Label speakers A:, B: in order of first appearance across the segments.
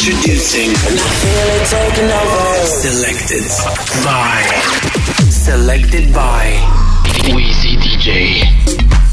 A: Introducing. Selected by. Selected by. Wizi DJ.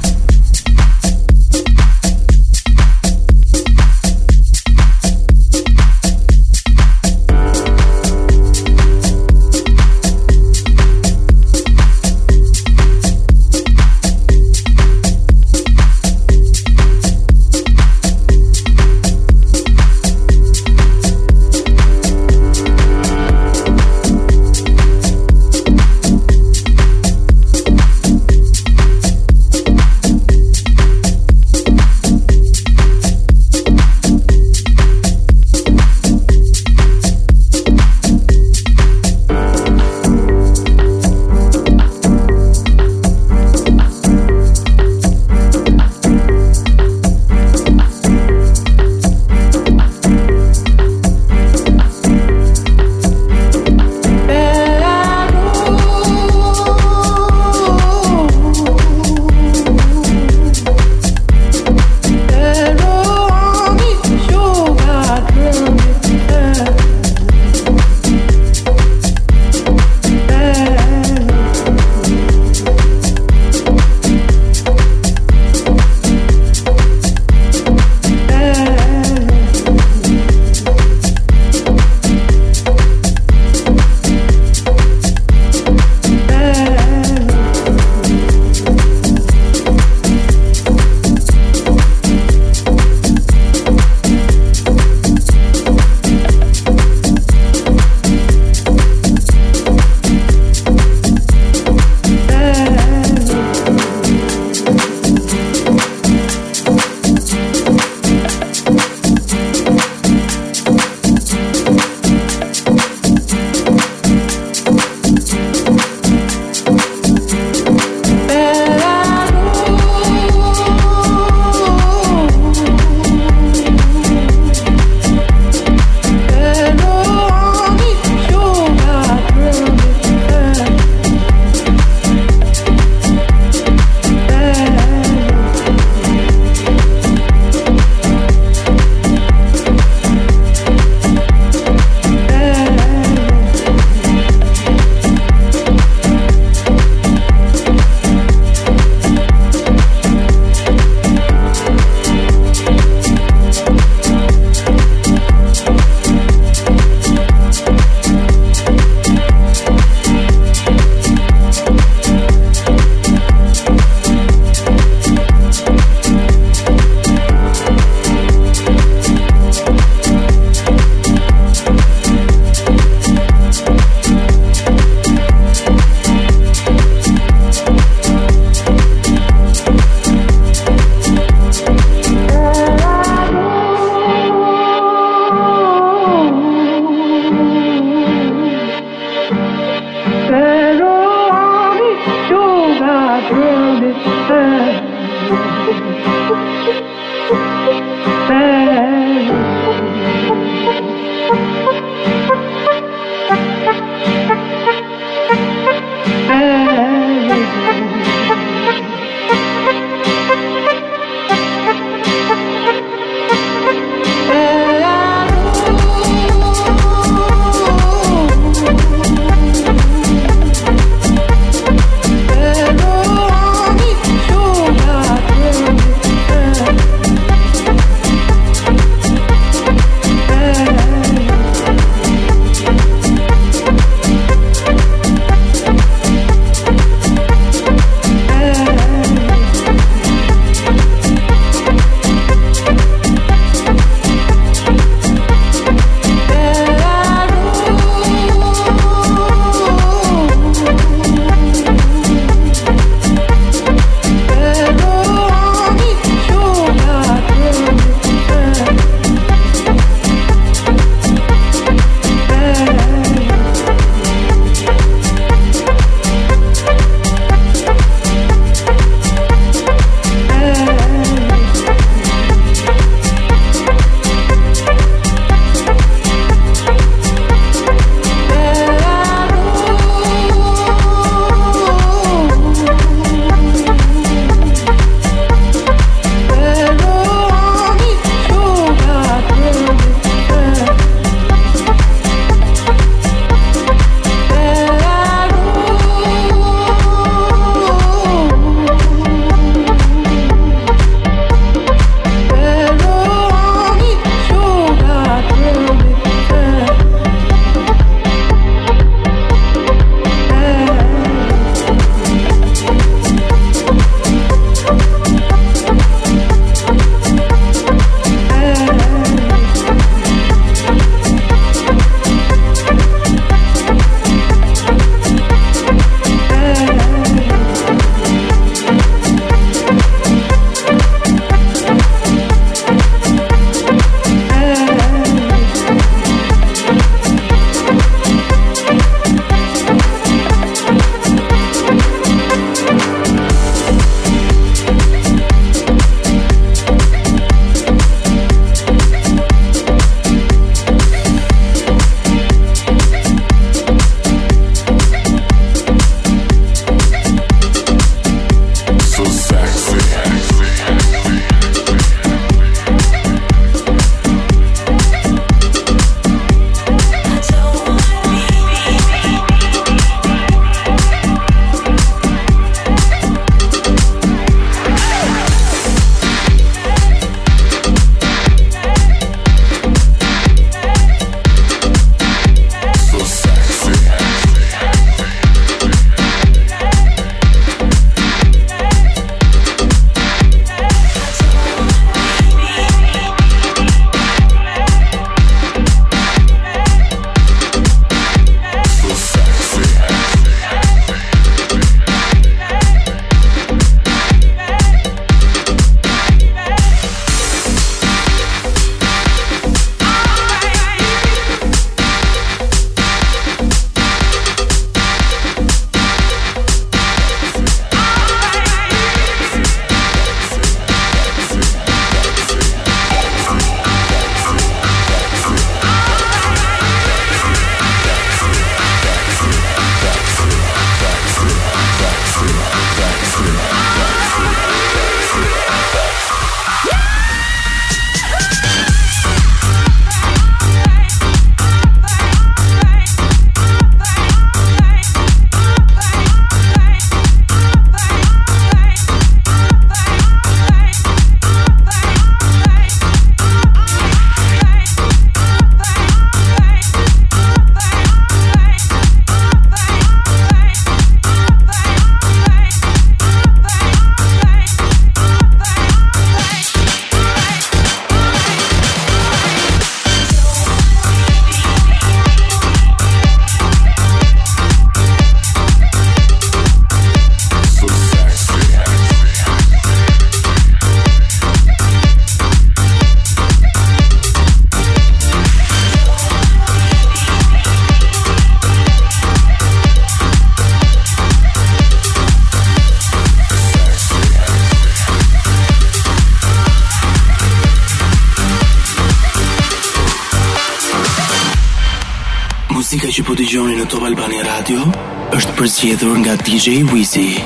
B: zgjedhur nga DJ
C: Wizi.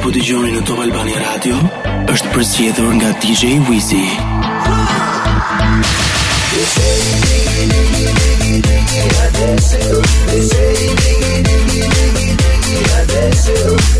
B: që po dëgjoni në Top Albani Radio është përzgjedhur nga DJ
D: Wizi. They say diggy. They say diggy diggy diggy diggy, I dance you.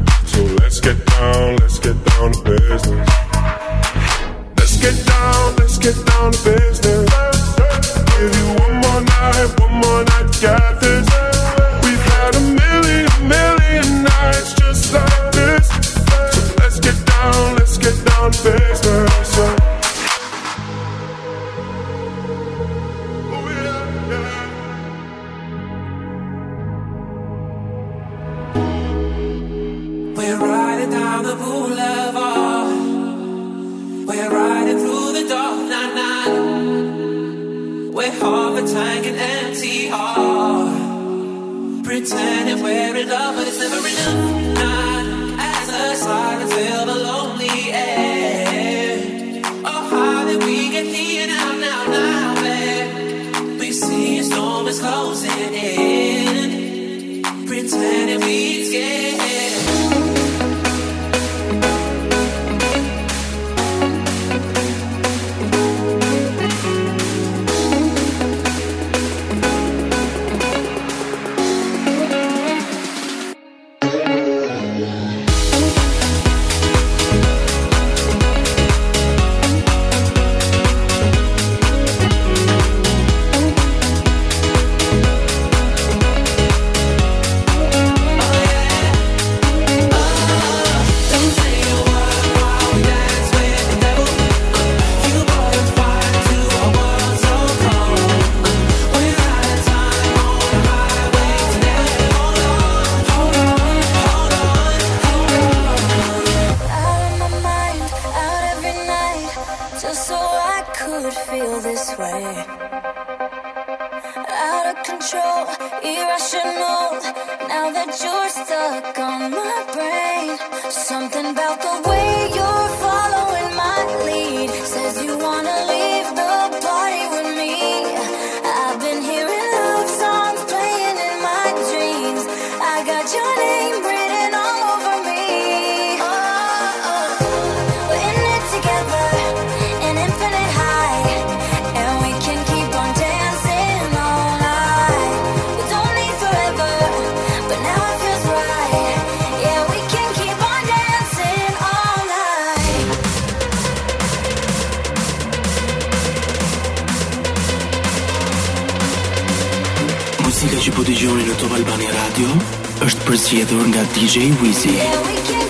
E: Get down, let's get down to business. Let's get down, let's get down to business. Give you one more night, one more night get this. We've had a million, million nights just like this. So let's get down, let's get down to business.
F: Half a tank and empty heart. Pretending we're in love, but it's never enough. Night as the sirens fill the lonely air. Oh, how did we get here now, now, now, babe? We see a storm is closing in. Pretending we scared.
B: Muzika që po dëgjoni në Top Albania Radio është përzgjedhur nga DJ Wizzy.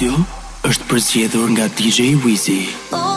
B: Radio është përzgjedhur nga DJ Wizzy.
G: Oh,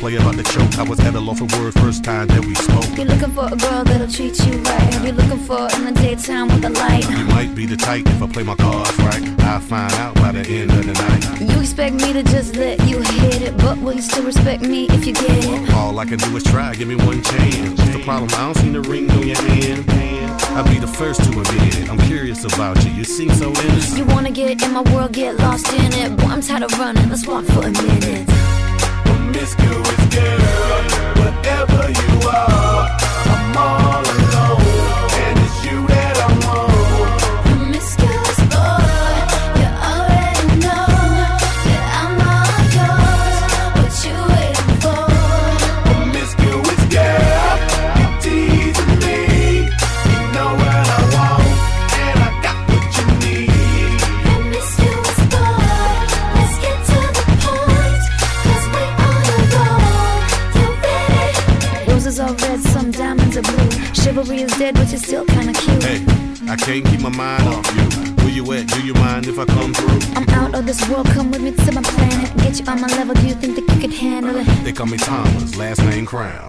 C: play about the choke. I was at a loss for word first time that we spoke.
F: You're looking for a girl that'll treat you right. You're looking for in the daytime with a light.
C: You might be the type if I play my cards right. I'll find out by the end of the night.
F: You expect me to just let you hit it, but will you still respect me if you get it?
C: All I can do is try, give me one chance. What's the problem? I don't see the ring on your hand. I'll be the first to admit it. I'm curious about you. You seem so innocent.
F: You wanna get in my world, get lost in it. Boy, I'm tired of running. Let's walk for a minute.
H: Promiscuous girl, whatever you are, I'm all alone,
F: Chivalry is dead, but you're still kinda cute.
C: Hey, I can't keep my mind off you. Where you at? Do you mind if I come through?
F: I'm out of this world, come with me to my planet. Get you on my level, do you think that you could handle it?
C: They call me Thomas, last name Crown.